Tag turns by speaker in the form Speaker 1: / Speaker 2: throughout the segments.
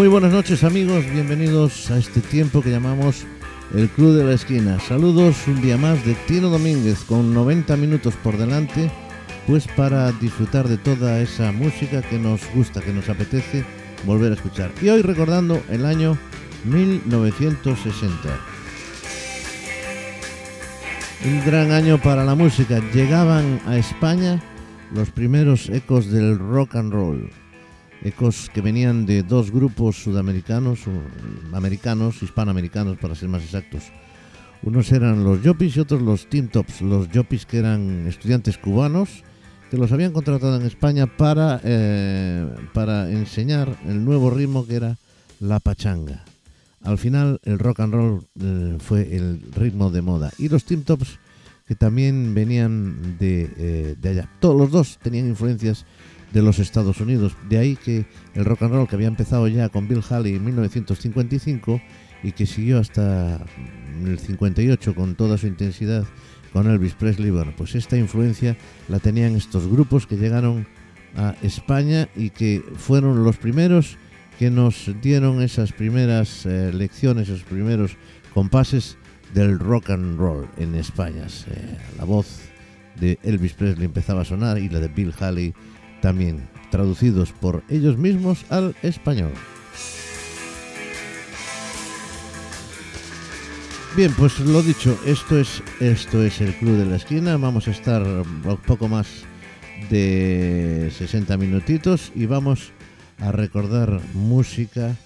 Speaker 1: Muy buenas noches amigos, bienvenidos a este tiempo que llamamos el Club de la Esquina. Saludos un día más de Tino Domínguez con 90 minutos por delante, pues para disfrutar de toda esa música que nos gusta, que nos apetece volver a escuchar. Y hoy recordando el año 1960. Un gran año para la música. Llegaban a España los primeros ecos del rock and roll. Ecos que venían de dos grupos sudamericanos, americanos, hispanoamericanos para ser más exactos. Unos eran los Yopis y otros los Team Tops. Los Yopis que eran estudiantes cubanos que los habían contratado en España para, eh, para enseñar el nuevo ritmo que era la pachanga. Al final el rock and roll eh, fue el ritmo de moda. Y los Team Tops que también venían de, eh, de allá. Todos los dos tenían influencias de los Estados Unidos. De ahí que el rock and roll que había empezado ya con Bill Haley en 1955 y que siguió hasta el 58 con toda su intensidad con Elvis Presley, bueno, pues esta influencia la tenían estos grupos que llegaron a España y que fueron los primeros que nos dieron esas primeras eh, lecciones, esos primeros compases del rock and roll en España. Eh, la voz de Elvis Presley empezaba a sonar y la de Bill Haley también, traducidos por ellos mismos al español. Bien, pues lo dicho, esto es esto es el Club de la Esquina. Vamos a estar un poco más de 60 minutitos y vamos a recordar música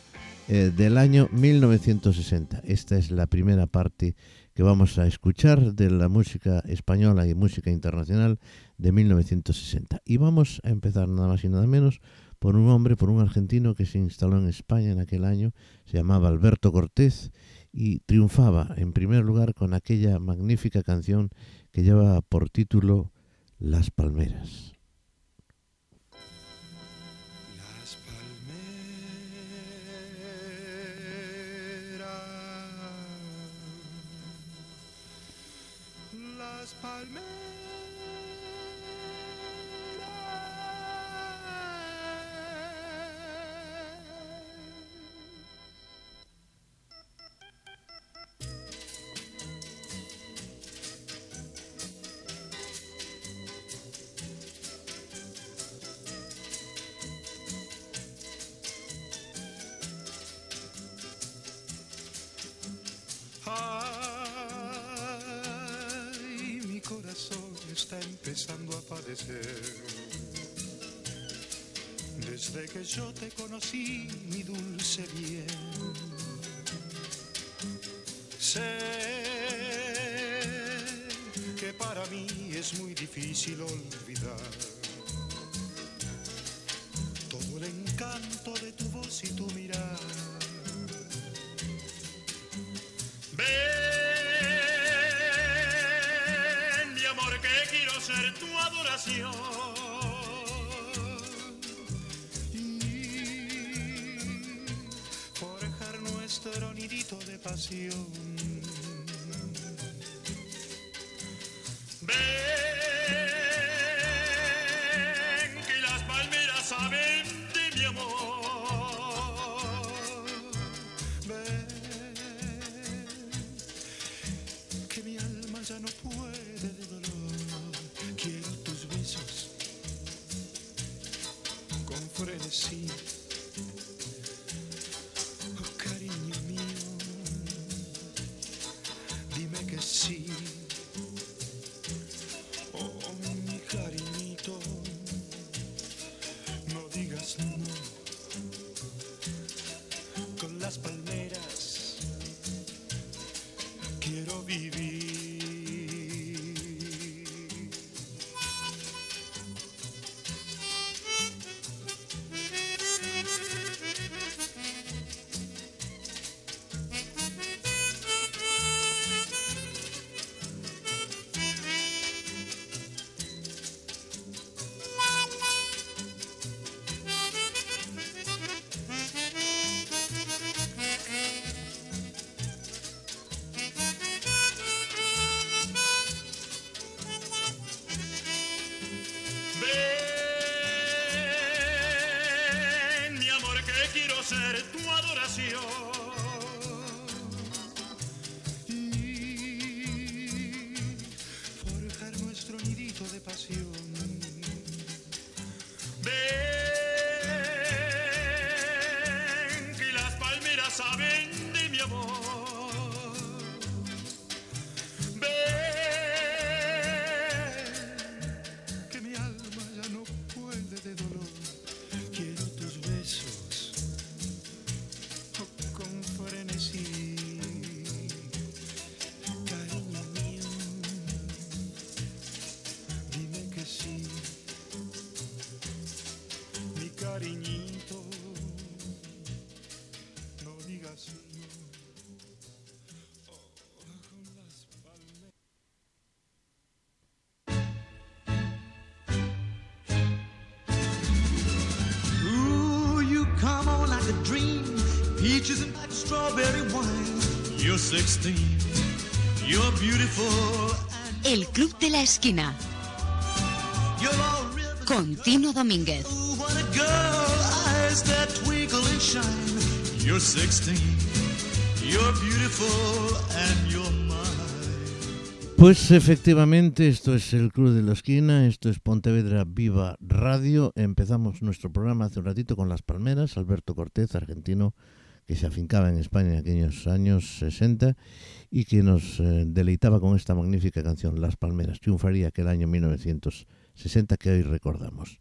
Speaker 1: eh, del año 1960. Esta es la primera parte que vamos a escuchar de la música española y música internacional de 1960. Y vamos a empezar nada más y nada menos por un hombre, por un argentino que se instaló en España en aquel año, se llamaba Alberto Cortés y triunfaba en primer lugar con aquella magnífica canción que lleva por título Las Palmeras.
Speaker 2: Ser tu adoración. Y forjar nuestro nidito de pasión.
Speaker 3: Baby. You're 16. You're beautiful. And
Speaker 4: El Club de la Esquina,
Speaker 3: you're all rhythm.
Speaker 4: con Tino Domínguez.
Speaker 3: Ooh, what a girl. Eyes that twinkle and shine. You're 16. You're beautiful and you're mine.
Speaker 5: Pues efectivamente, esto es el Club de la Esquina, esto es Pontevedra Viva Radio. Empezamos nuestro programa hace un ratito con Las Palmeras, Alberto Cortés, argentino, que se afincaba en España en aquellos años 60 y que nos eh, deleitaba con esta magnífica canción, Las Palmeras. Triunfaría aquel año 1960 que hoy recordamos.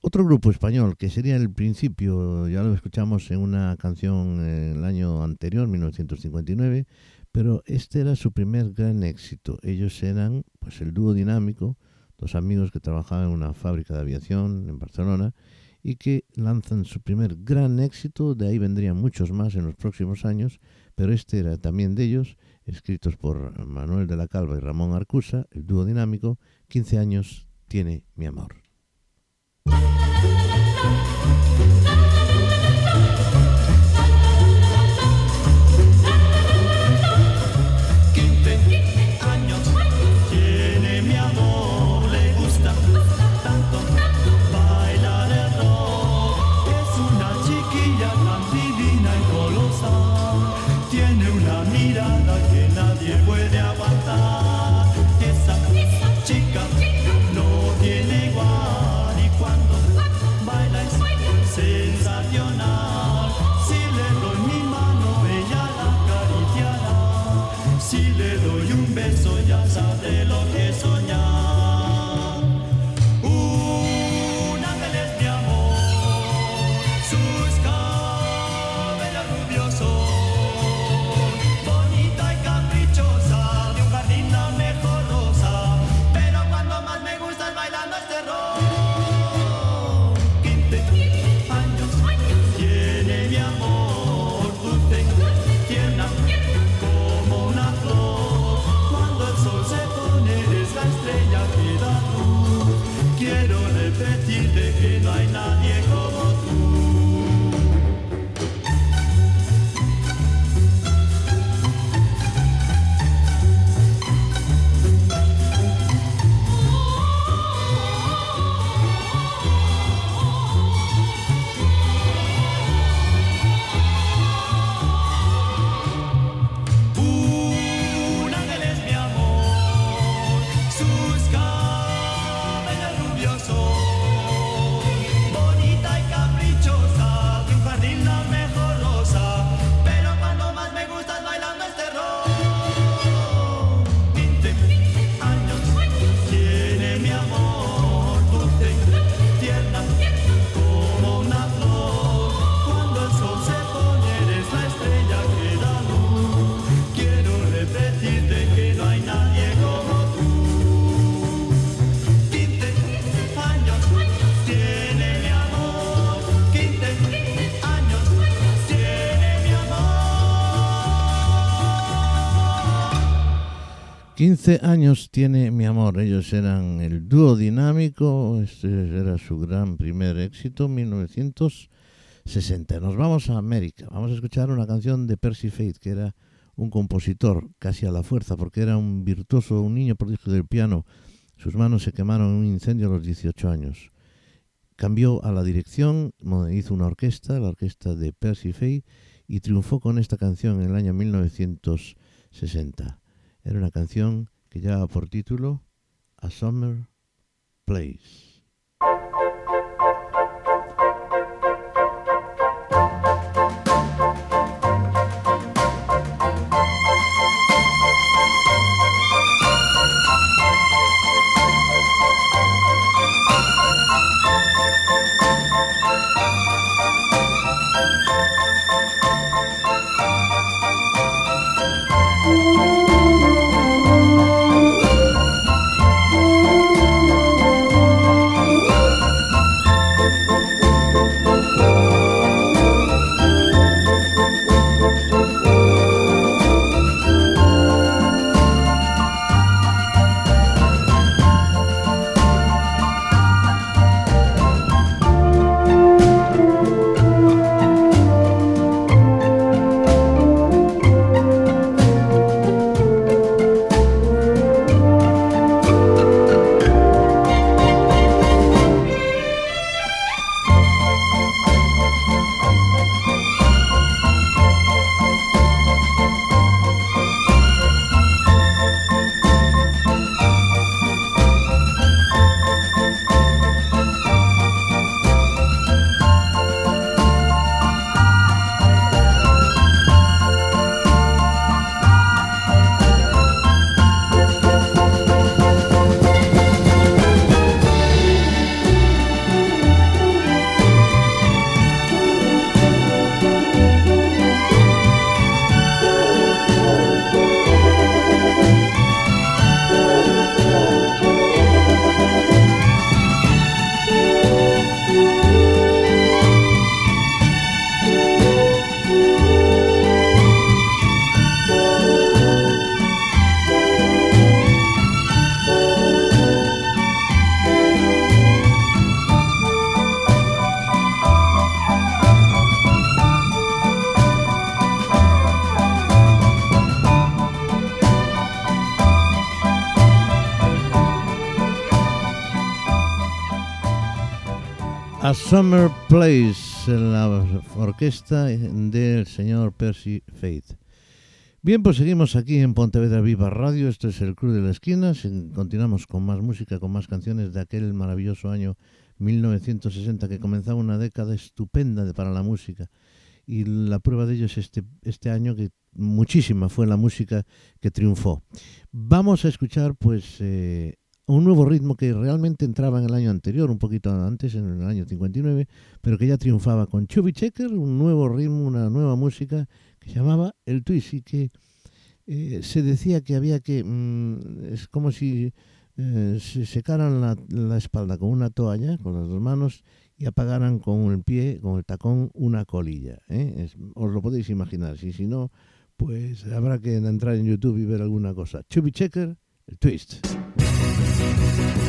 Speaker 5: Otro grupo español que sería el principio, ya lo escuchamos en una canción en el año anterior, 1959, pero este era su primer gran éxito. Ellos eran pues el dúo dinámico, dos amigos que trabajaban en una fábrica de aviación en Barcelona y que lanzan su primer gran éxito, de ahí vendrían muchos más en los próximos años, pero este era también de ellos, escritos por Manuel de la Calva y Ramón Arcusa, el dúo dinámico, 15 años tiene mi amor.
Speaker 1: 15 años tiene mi amor.
Speaker 5: Ellos eran el dúo dinámico. Este era su gran primer éxito, 1960. Nos vamos a América. Vamos a escuchar una canción de Percy Faith, que era un compositor casi a la fuerza, porque era un virtuoso, un niño prodigio del piano. Sus manos se quemaron en un incendio a los 18 años.
Speaker 1: cambió a la dirección, hizo una orquesta, la orquesta de Percy Fay, y triunfó con esta canción en el año 1960. Era una canción que llevaba por título A Summer Place. A Summer Place, la orquesta del señor Percy Faith. Bien, pues seguimos aquí en Pontevedra Viva Radio. Esto es el Club de la Esquina. Continuamos con más música, con más canciones de aquel maravilloso año 1960 que comenzaba una década estupenda para la música. Y la prueba de ello es este, este año que muchísima fue la música que triunfó. Vamos a escuchar pues eh, un nuevo ritmo que realmente entraba en el año anterior, un poquito antes, en el año 59, pero que ya triunfaba con Chubby Checker, un nuevo ritmo, una nueva música que llamaba el twist y que eh, se decía que había que, mm, es como si eh, se secaran la, la espalda con una toalla, con las dos manos, y apagaran con el pie, con el tacón, una colilla. ¿eh? Os lo podéis imaginar, si, si no, pues habrá que entrar en YouTube y ver alguna cosa. Chubby Checker, el twist.
Speaker 6: Thank you.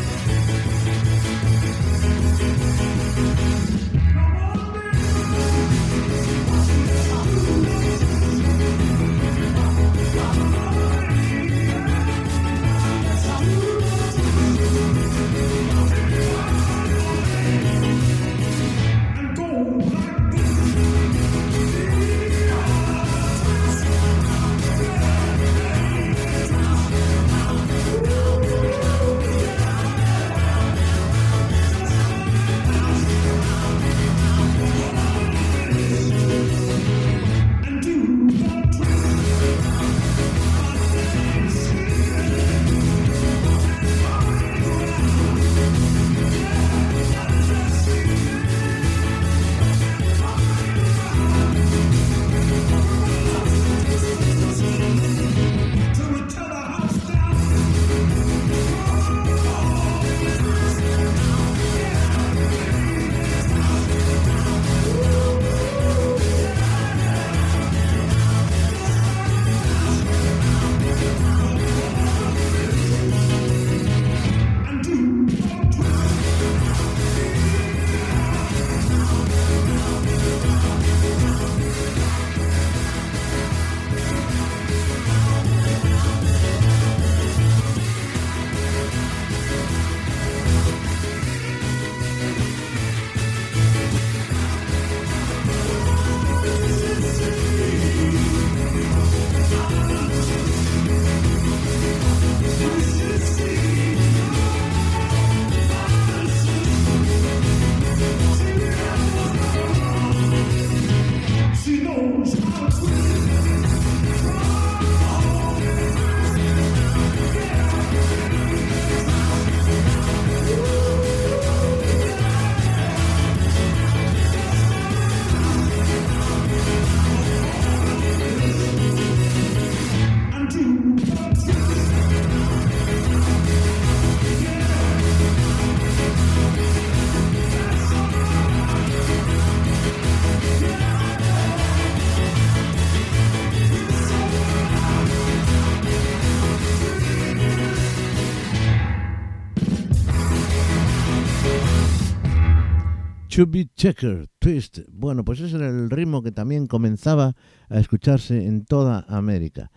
Speaker 1: Chubby Checker Twist. Bueno, pues ese era el ritmo que también comenzaba a escucharse en toda América.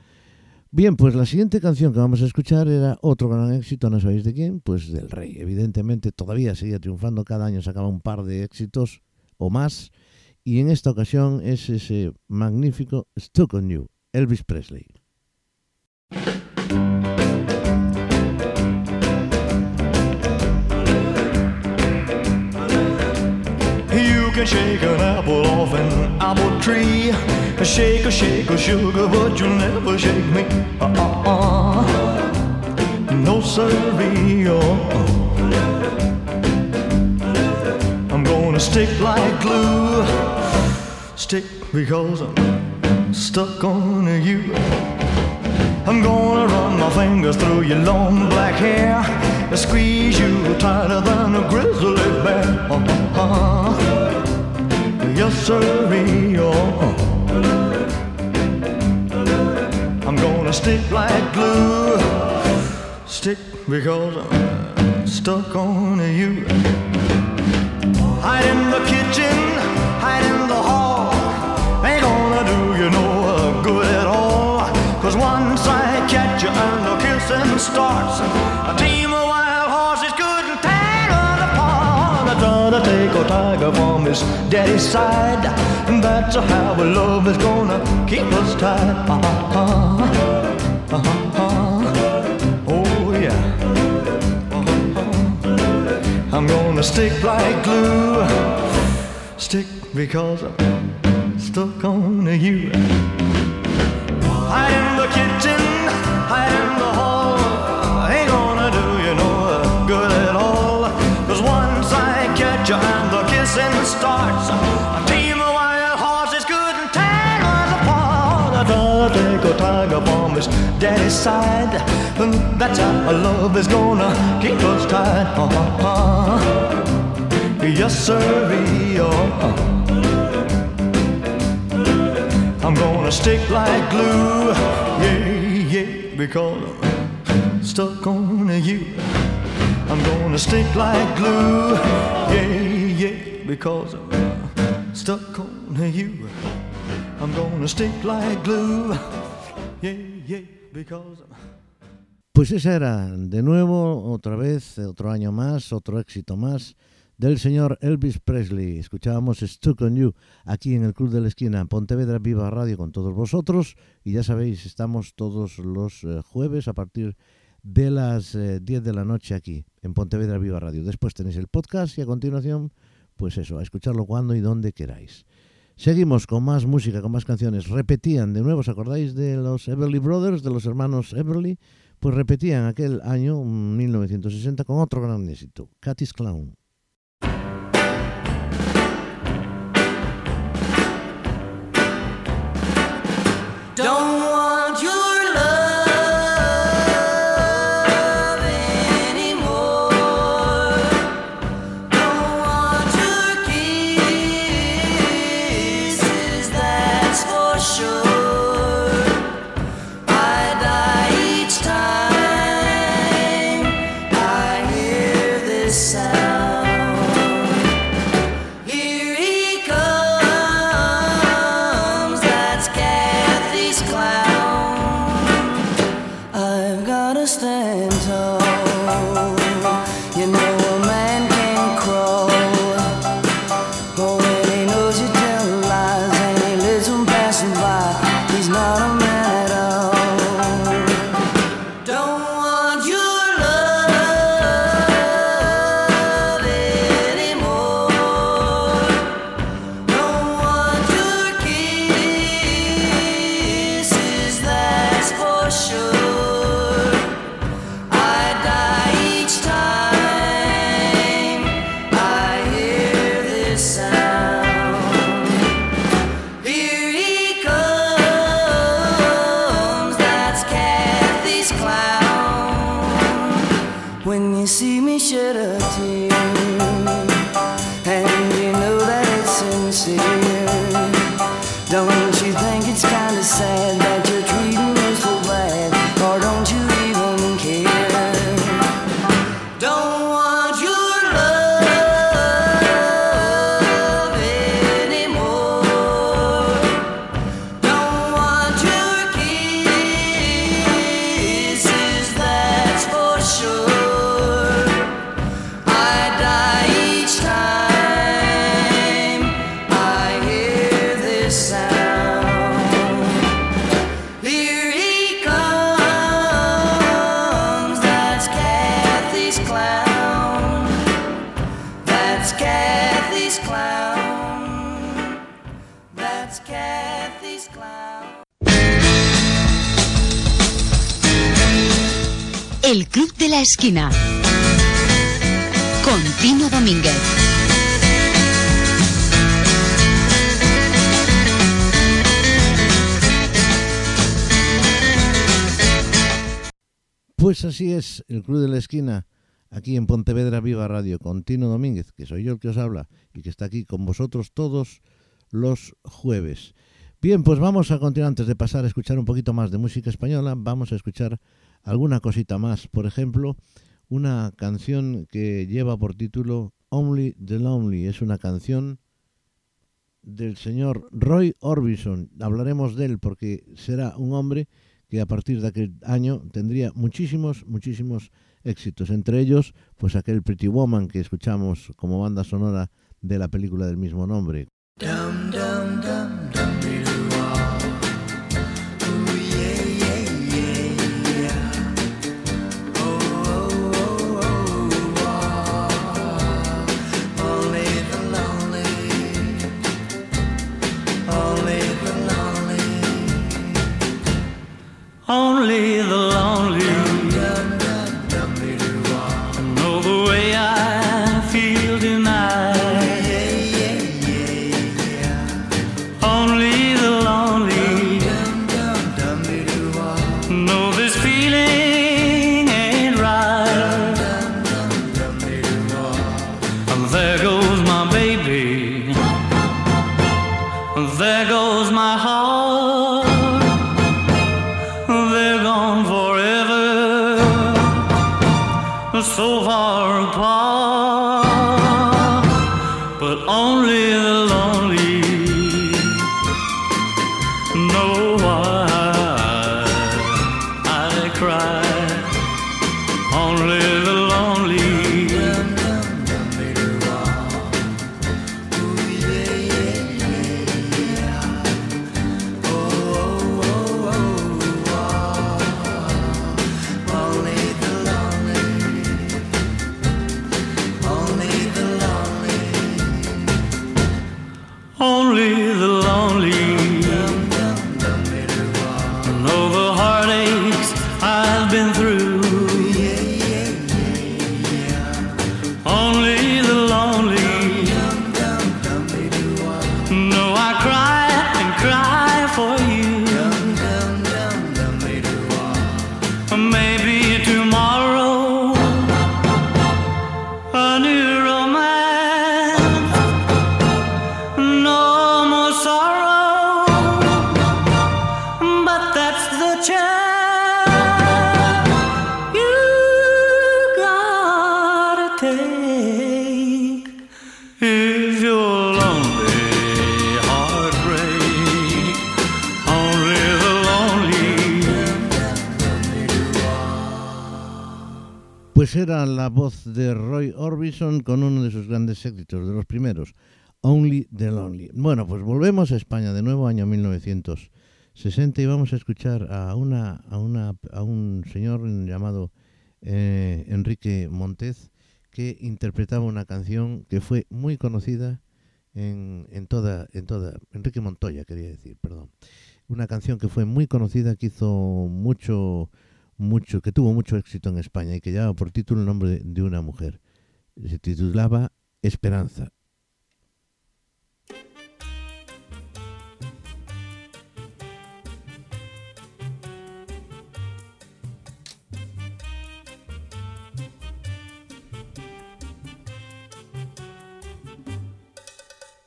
Speaker 1: Bien, pues la siguiente canción que vamos a escuchar era otro gran éxito, ¿no sabéis de quién? Pues del Rey. Evidentemente todavía seguía triunfando, cada año sacaba un par de éxitos o más. Y en esta ocasión es ese magnífico Stuck on You, Elvis Presley.
Speaker 6: Can shake an apple off an apple tree. Shake a shake a sugar, but you'll never shake me. Uh-uh-uh. No siree. Uh-uh. I'm gonna stick like glue. Stick because I'm stuck on you. I'm gonna run my fingers through your long black hair and squeeze you tighter than a grizzly bear. Uh-huh. Yes, sirree. Oh. I'm gonna stick like glue. Stick because I'm stuck on you. Hide in the kitchen, hide in the hall. Ain't gonna do you no good at all. Cause once I catch you and the kissing starts, tiger from his daddy's side. And that's how our love is gonna keep us tied. Uh-huh. Uh-huh. Oh yeah. Uh-huh. I'm gonna stick like glue. Stick because I'm stuck on you. Hide in the kitchen, hide daddy's side. And that's how our love is gonna keep us tied. Uh-huh. Yes, sirree. Uh-huh. I'm gonna stick like glue, yeah, yeah, because I'm stuck on you. I'm gonna stick like glue, yeah, yeah, because I'm stuck on you. I'm gonna stick like glue, yeah, yeah.
Speaker 1: Pues esa era, de nuevo, otra vez, otro año más, otro éxito más del señor Elvis Presley. Escuchábamos Stuck on You aquí en el Club de la Esquina, Pontevedra Viva Radio con todos vosotros. Y ya sabéis, estamos todos los eh, jueves a partir de las eh, 10 de la noche aquí en Pontevedra Viva Radio. Después tenéis el podcast y a continuación, pues eso, a escucharlo cuando y donde queráis. Seguimos con más música, con más canciones. Repetían de nuevo, ¿os acordáis de los Everly Brothers, de los hermanos Everly? Pues repetían aquel año, 1960, con otro gran éxito, Cathy's Clown.
Speaker 7: this side. That's Kathy's clown.
Speaker 4: El Club de la Esquina. Con Tino Domínguez.
Speaker 1: Pues así es, el Club de la Esquina, aquí en Pontevedra Viva Radio, con Tino Domínguez, que soy yo el que os habla y que está aquí con vosotros todos los jueves. Bien, pues vamos a continuar antes de pasar a escuchar un poquito más de música española, vamos a escuchar alguna cosita más. Por ejemplo, una canción que lleva por título Only the Lonely. Es una canción del señor Roy Orbison. Hablaremos de él porque será un hombre que a partir de aquel año tendría muchísimos, muchísimos éxitos. Entre ellos, pues aquel Pretty Woman que escuchamos como banda sonora de la película del mismo nombre.
Speaker 8: Dum dum dum
Speaker 1: Roy Orbison con uno de sus grandes éxitos, de los primeros, Only the Lonely. Bueno, pues volvemos a España de nuevo, año 1960, y vamos a escuchar a, una, a, una, a un señor llamado eh, Enrique Montez, que interpretaba una canción que fue muy conocida en, en, toda, en toda... Enrique Montoya, quería decir, perdón. Una canción que fue muy conocida, que hizo mucho mucho, que tuvo mucho éxito en España y que llevaba por título el nombre de una mujer. Se titulaba Esperanza.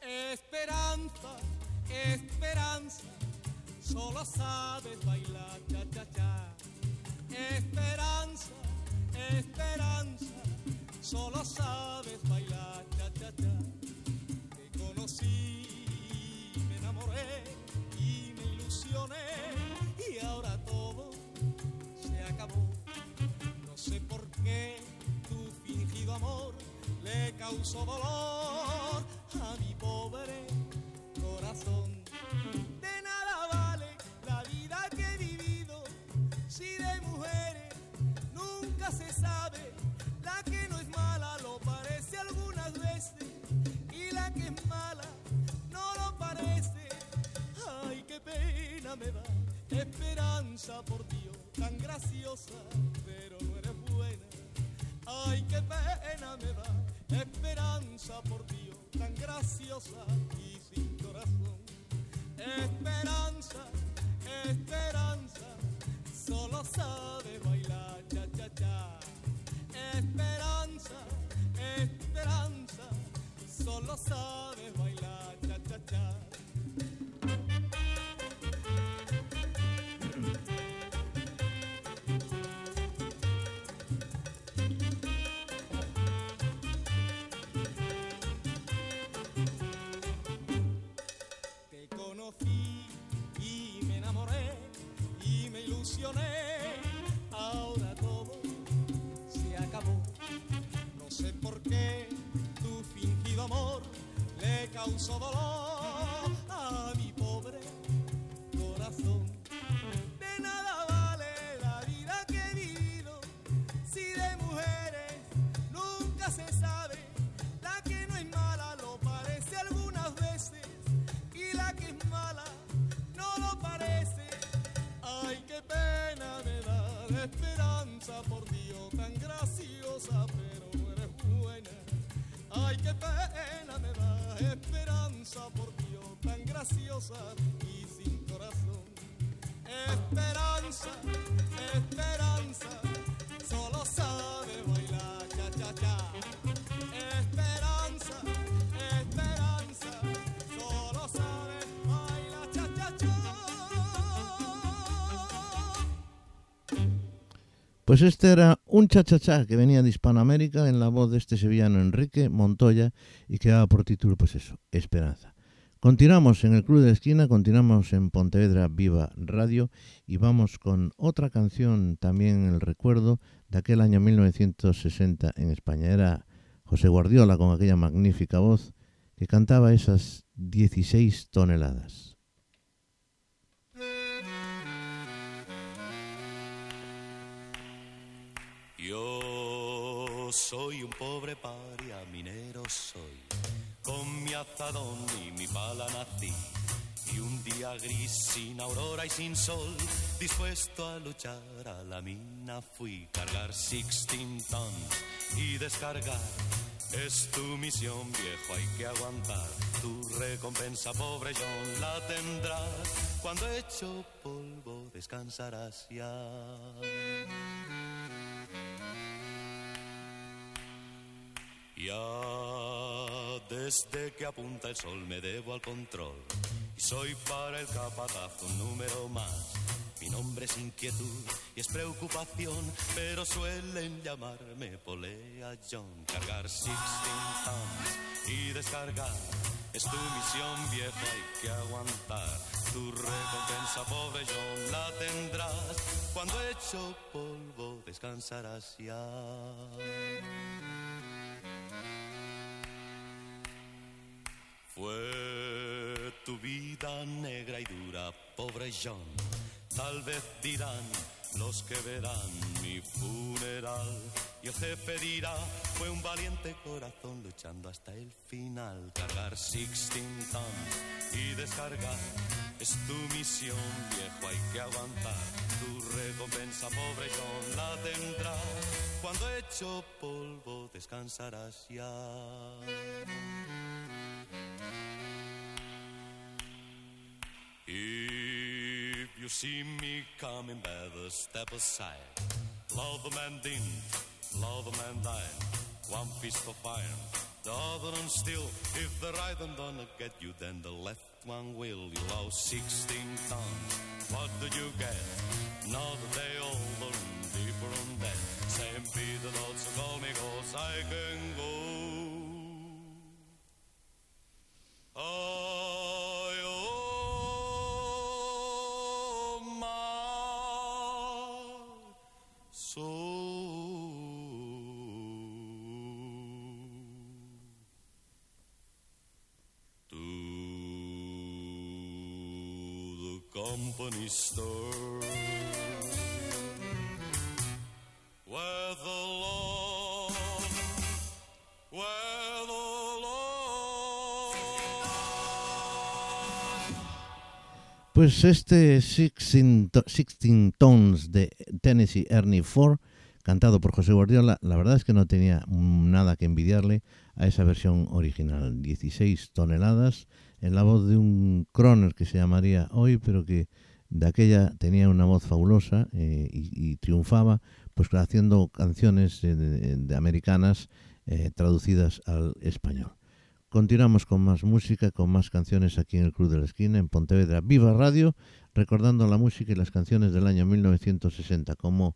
Speaker 9: Esperanza, esperanza, solo sabes bailar cha cha cha. Esperanza, esperanza, solo sabes bailar cha cha cha. Te conocí, me enamoré y me ilusioné y ahora todo se acabó. No sé por qué tu fingido amor le causó dolor a mi pobre corazón. De nada vale la vida que he vivido si de mujeres nunca se sabe. Que no es mala lo parece algunas veces y la que es mala no lo parece. pena me da, esperanza por Dios, tan graciosa, pero no eres buena. Ay, qué pena me da, esperanza por Dios, tan graciosa y sin corazón. Esperanza, esperanza, solo sabe bailar cha cha cha. Esperanza, esperanza, solo sabe le causó dolor
Speaker 1: Pues este era un cha-cha-cha que venía de Hispanoamérica en la voz de este sevillano Enrique Montoya y que daba por título, pues eso, Esperanza. Continuamos en el Club de Esquina, continuamos en Pontevedra Viva Radio y vamos con otra canción también en el recuerdo de aquel año 1960 en España. Era José Guardiola con aquella magnífica voz que cantaba esas 16 toneladas.
Speaker 10: Yo soy un pobre paria, minero soy, con mi azadón y mi pala nací. Y un día gris, sin aurora y sin sol, dispuesto a luchar a la mina fui. Cargar 16 tons y descargar. Es tu misión, viejo, hay que aguantar. Tu recompensa, pobre John, la tendrás. Cuando hecho polvo, descansarás ya. Ya desde que apunta el sol me debo al control y soy para el capataz un número más. Mi nombre es inquietud y es preocupación, pero suelen llamarme Polea John. Cargar 16 tons y descargar es tu misión vieja, hay que aguantar. Tu recompensa, pobre la tendrás. Cuando hecho polvo descansarás ya. Fue tu vida negra y dura, pobre John. Tal vez dirán los que verán mi funeral. Y el jefe dirá, fue un valiente corazón luchando hasta el final. Cargar 16 tons y descargar es tu misión, viejo, hay que aguantar. Tu recompensa, pobre John, la tendrás. Cuando hecho polvo descansarás ya. If you see me coming, better step aside. Love the man didn't, love the man died. One fist of iron, the other one steel. If the right one don't get you, then the left one will. You lost 16 tons. What did you get? Another day older and deeper on that. Same Peter
Speaker 1: Pues este Sixteen, To- Sixteen Tones de Tennessee Ernie Ford, cantado por José Guardiola, la verdad es que no tenía nada que envidiarle a esa versión original. 16 toneladas en la voz de un croner que se llamaría hoy, pero que de aquella tenía una voz fabulosa eh, y, triunfaba pues haciendo canciones de, de americanas eh, traducidas al español. Continuamos con más música, con más canciones aquí en el Club de la Esquina, en Pontevedra Viva Radio, recordando la música y las canciones del año 1960, como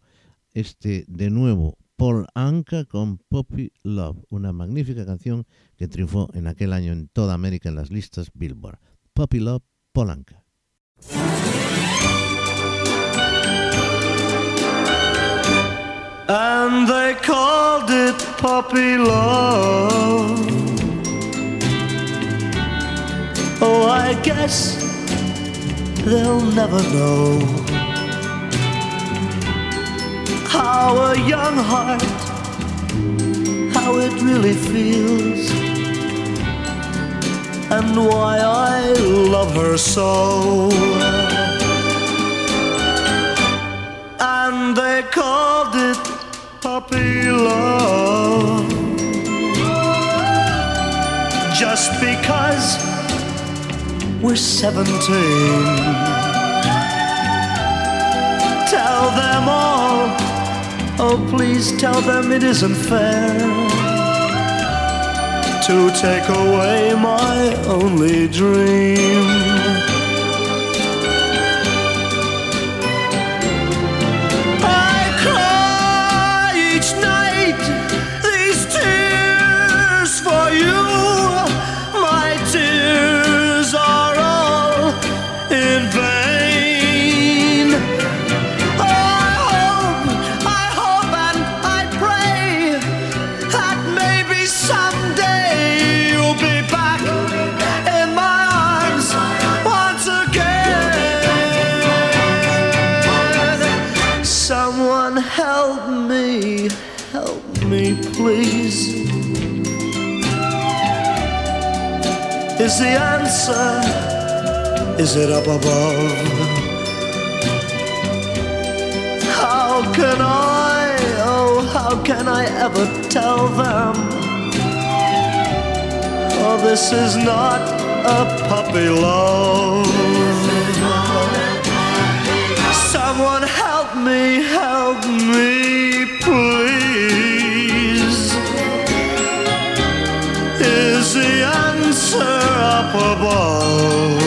Speaker 1: este de nuevo, Paul Anka con Poppy Love, una magnífica canción que triunfó en aquel año en toda América en las listas Billboard. Poppy Love, Paul Anka.
Speaker 6: and they called it puppy love. Oh, I guess they'll never know a young heart, how it really feels, and why I love her so. And they called it puppy love just because we're 17 tell them all oh please tell them it isn't fair to take away my only dream Is the answer, is it up above? How can I, oh, how can I ever tell them? Oh, this is not a puppy love. Someone help me, help me, please. Answer up above?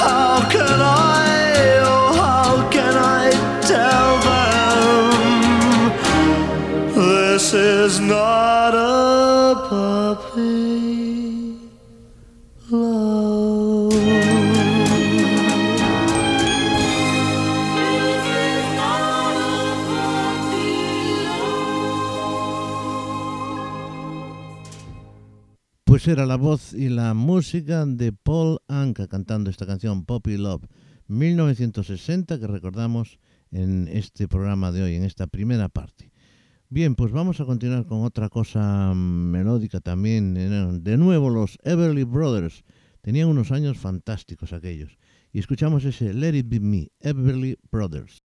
Speaker 6: How can I, oh, how can I tell them this is not a puppy
Speaker 1: Pues era la voz y la música de Paul Anka cantando esta canción Poppy Love 1960 que recordamos en este programa de hoy, en esta primera parte. Bien, pues vamos a continuar con otra cosa melódica también. Eh, De nuevo los Everly Brothers. Tenían unos años fantásticos aquellos. Y escuchamos ese Let It Be Me, Everly Brothers.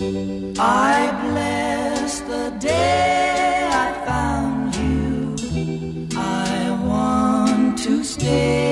Speaker 7: I bless the day I found you. I want to stay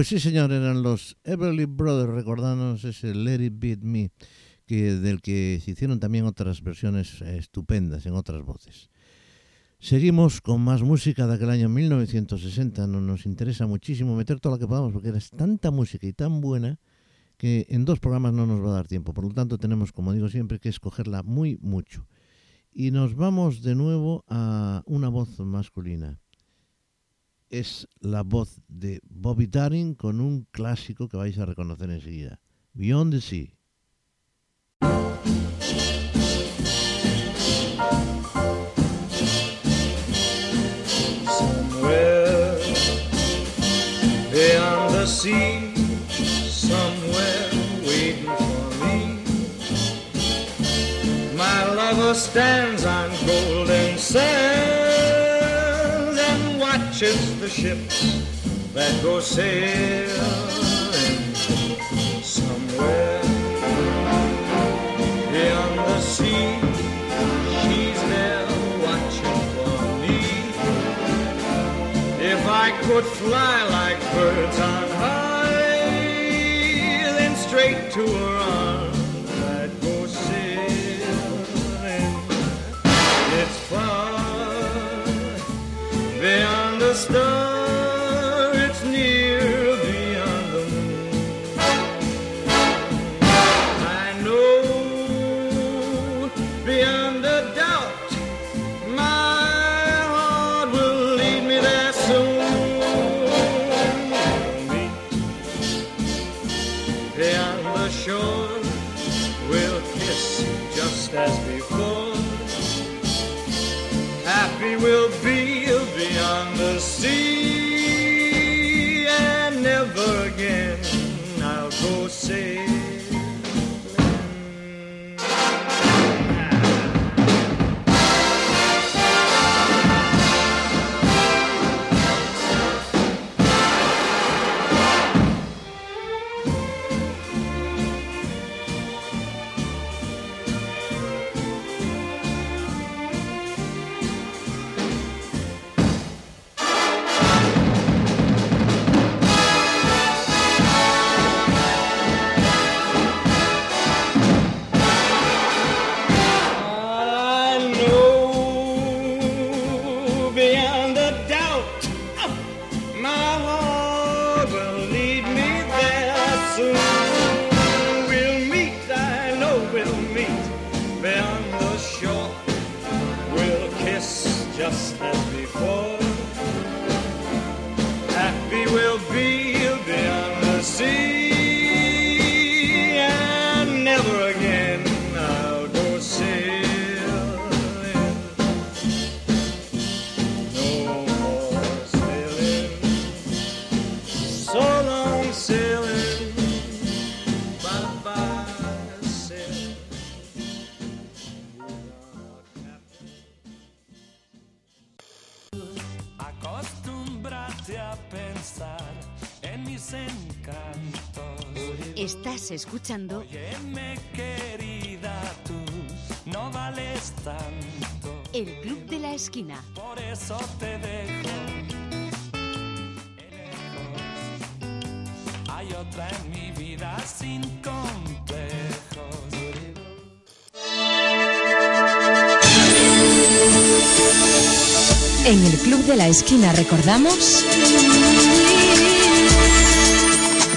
Speaker 1: Pues sí, señor, eran los Everly Brothers, recordándonos ese Let It Beat Me, que, del que se hicieron también otras versiones estupendas en otras voces. Seguimos con más música de aquel año 1960. No, nos interesa muchísimo meter todo lo que podamos porque es tanta música y tan buena que en dos programas no nos va a dar tiempo. Por lo tanto, tenemos, como digo siempre, que escogerla muy mucho. Y nos vamos de nuevo a una voz masculina es la voz de Bobby Darin con un clásico que vais a reconocer enseguida. Beyond the Sea.
Speaker 6: Beyond the sea, stands on golden sands watches the ships that go sailing somewhere beyond the sea. She's there watching for me. If I could fly like birds on high, then straight to her arms star, it's near beyond the moon. I know beyond a doubt my heart will lead me there soon. Meet beyond the shore, we'll kiss just as before. Happy we'll be beyond the sea,
Speaker 9: mis encantos.
Speaker 4: Estás escuchando
Speaker 9: Óyeme, querida, tú no vales tanto.
Speaker 4: El Club de la Esquina.
Speaker 9: Por eso te dejo. lejos. Hay otra en mi vida sin complejos.
Speaker 11: En el Club de la Esquina recordamos...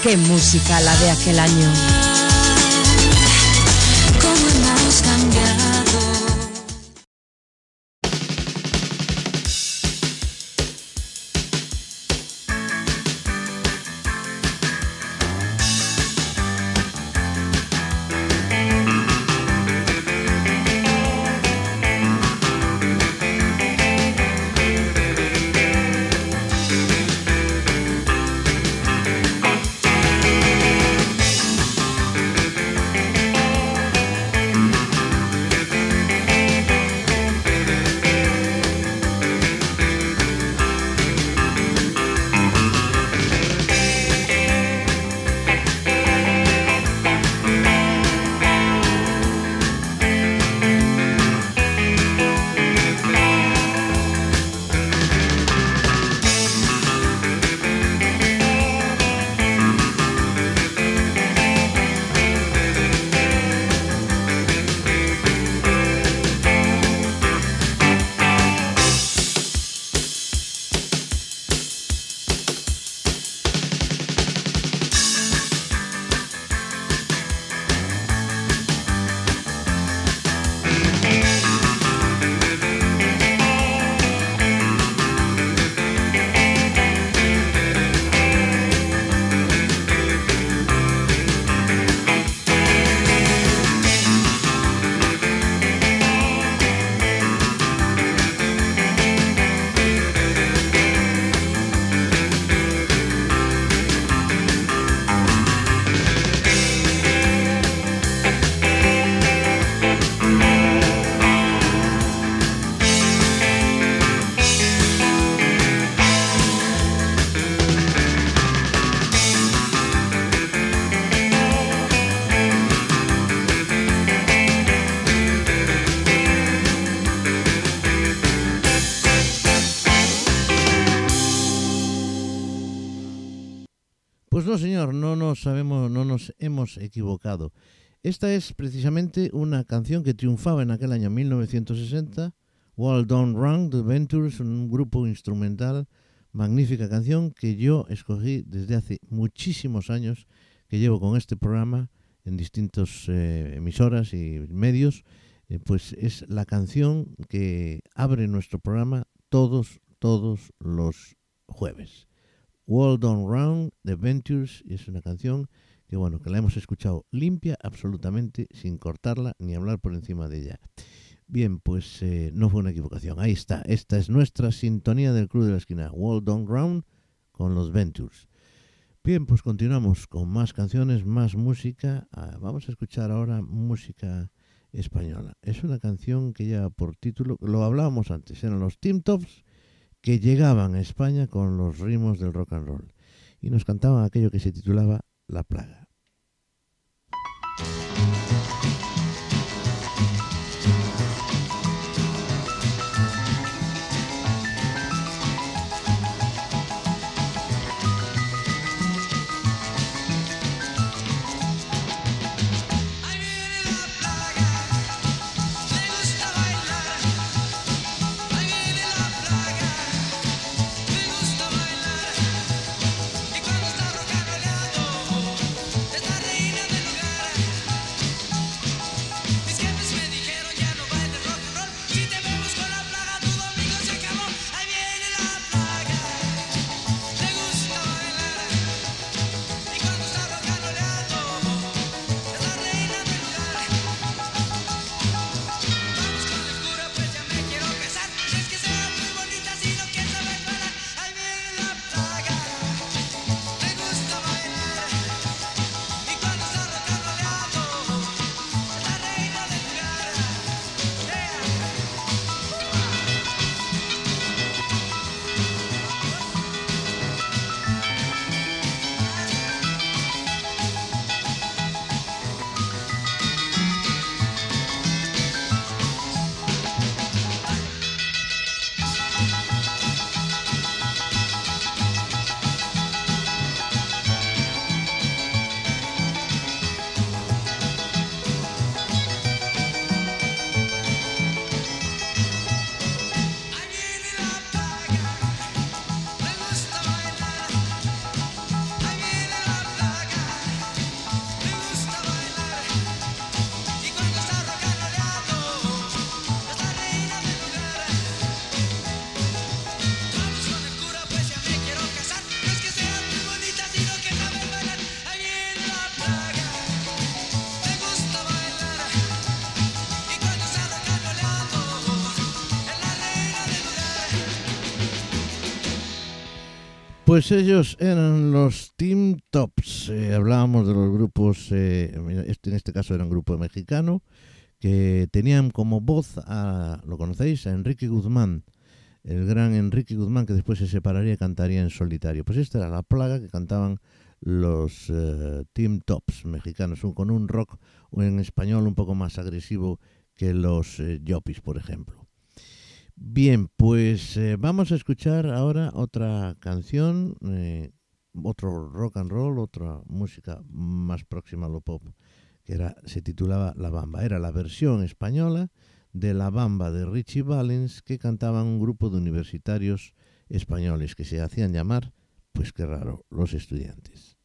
Speaker 11: ¡Qué música la de aquel año!
Speaker 1: Sabemos, no nos hemos equivocado. Esta es precisamente una canción que triunfaba en aquel año 1960, Well Done Wrong, The Ventures, un grupo instrumental, magnífica canción que yo escogí desde hace muchísimos años que llevo con este programa en distintas eh, emisoras y medios, eh, pues es la canción que abre nuestro programa todos, todos los jueves. World on Round, The Ventures, y es una canción que bueno, que la hemos escuchado limpia absolutamente, sin cortarla ni hablar por encima de ella. Bien, pues eh, no fue una equivocación. Ahí está. Esta es nuestra sintonía del Club de la Esquina. World on Round con los Ventures. Bien, pues continuamos con más canciones, más música. Ah, vamos a escuchar ahora música española. Es una canción que lleva por título, lo hablábamos antes, eran los Team Tops que llegaban a España con los ritmos del rock and roll y nos cantaban aquello que se titulaba La Plaga.
Speaker 3: Pues
Speaker 1: ellos eran los Team Tops. Eh, hablábamos de los grupos, eh, este, en este caso era un grupo mexicano, que tenían como voz a, ¿lo conocéis? A Enrique Guzmán, el gran Enrique Guzmán, que después se separaría y cantaría en solitario. Pues esta era la plaga que cantaban los eh, Team Tops mexicanos, con un rock en español un poco más agresivo que los eh, Yopis, por ejemplo. Bien, pues eh, vamos a escuchar ahora otra canción, eh, otro rock and roll, otra música más próxima a lo pop, que era, se titulaba La Bamba. Era la versión española de La Bamba de Richie Valens que cantaban un grupo de universitarios españoles que se hacían llamar, pues qué raro, los estudiantes.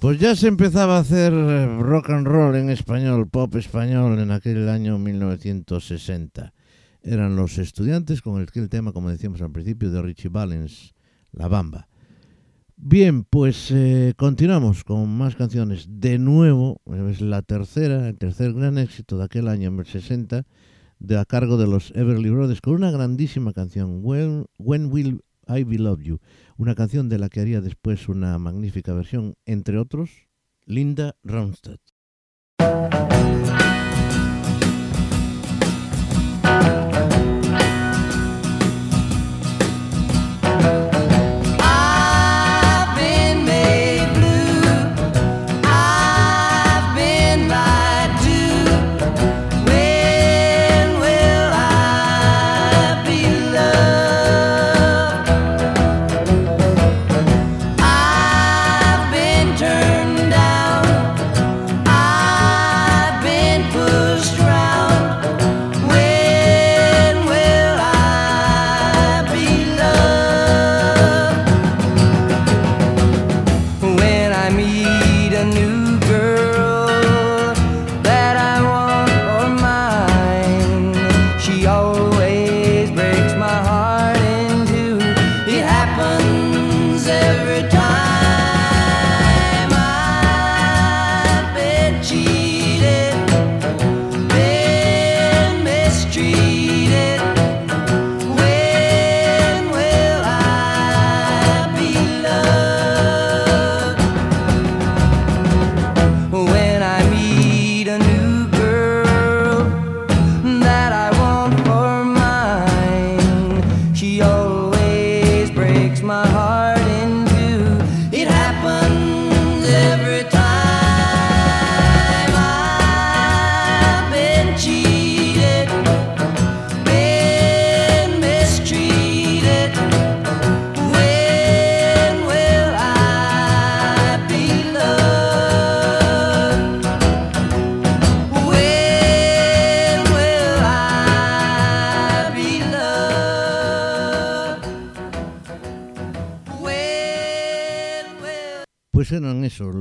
Speaker 7: Pues ya se empezaba a hacer eh, rock and roll en español, pop español en aquel año 1960. Eran los estudiantes con el, tema, como decíamos al principio, de Richie Valens, La Bamba. Bien, pues eh, continuamos con más canciones. De nuevo, es la tercera, el tercer gran éxito de aquel año, en el 60, de a cargo de los Everly Brothers, con una grandísima canción, When, When Will I Be Love You, una canción de la que haría después una magnífica versión, entre otros, Linda Ronstadt.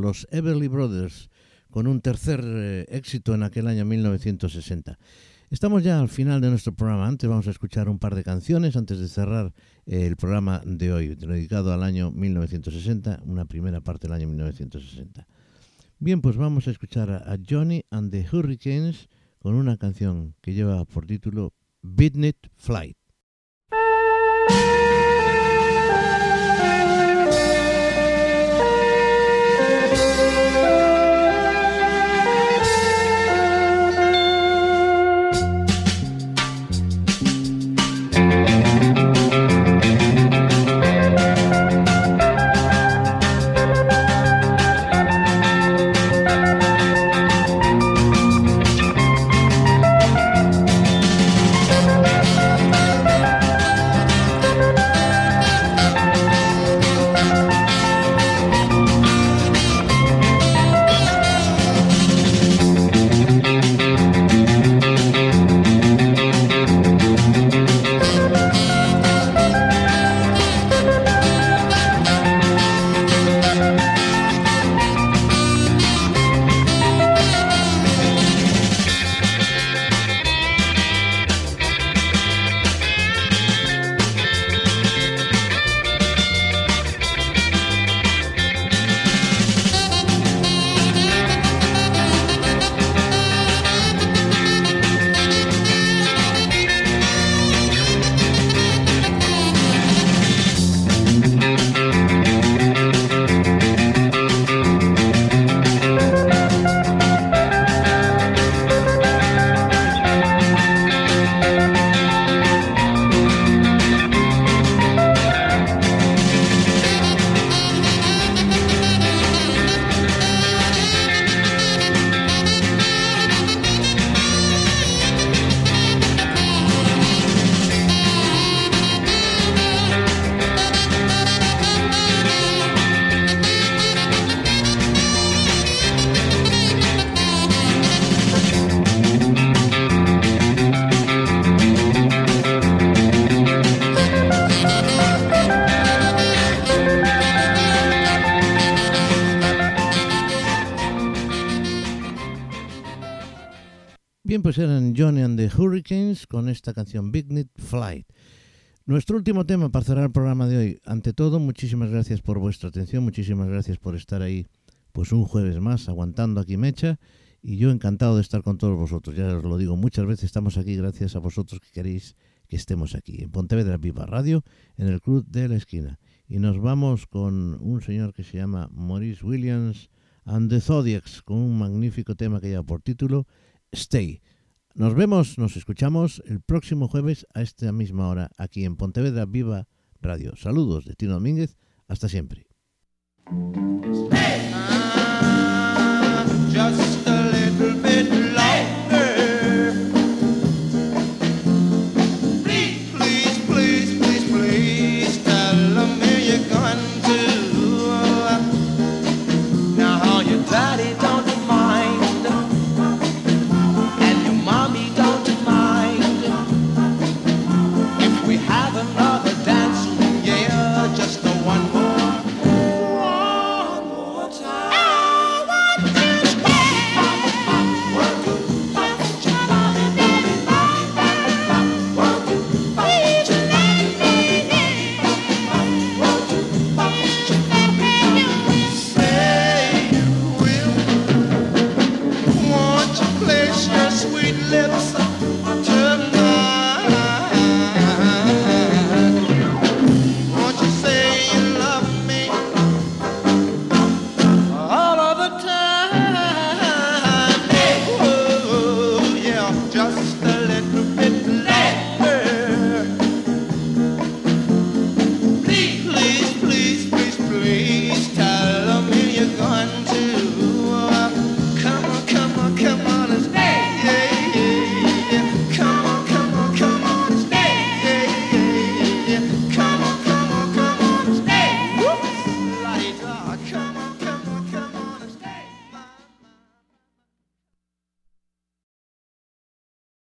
Speaker 7: Los Everly Brothers, con un tercer eh, éxito en aquel año 1960. Estamos ya al final de nuestro programa. Antes vamos a escuchar un par de canciones antes de cerrar eh, el programa de hoy, dedicado al año 1960, una primera parte del año 1960. Bien, pues vamos a escuchar a, Johnny and the Hurricanes con una canción que lleva por título Midnight Flight.
Speaker 1: Esta canción Big Need Flight. Nuestro último tema para cerrar el programa de hoy. Ante todo, muchísimas gracias por vuestra atención, muchísimas gracias por estar ahí, pues un jueves más, aguantando aquí Mecha. Y yo encantado de estar con todos vosotros. Ya os lo digo, muchas veces estamos aquí gracias a vosotros que queréis que estemos aquí, en Pontevedra Viva Radio, en el Club de la Esquina. Y nos vamos con un señor que se llama Maurice Williams and the Zodiacs, con un magnífico tema que lleva por título Stay. Nos vemos, nos escuchamos el próximo jueves a esta misma hora aquí en Pontevedra Viva Radio. Saludos de Tino Domínguez, hasta siempre.
Speaker 12: Just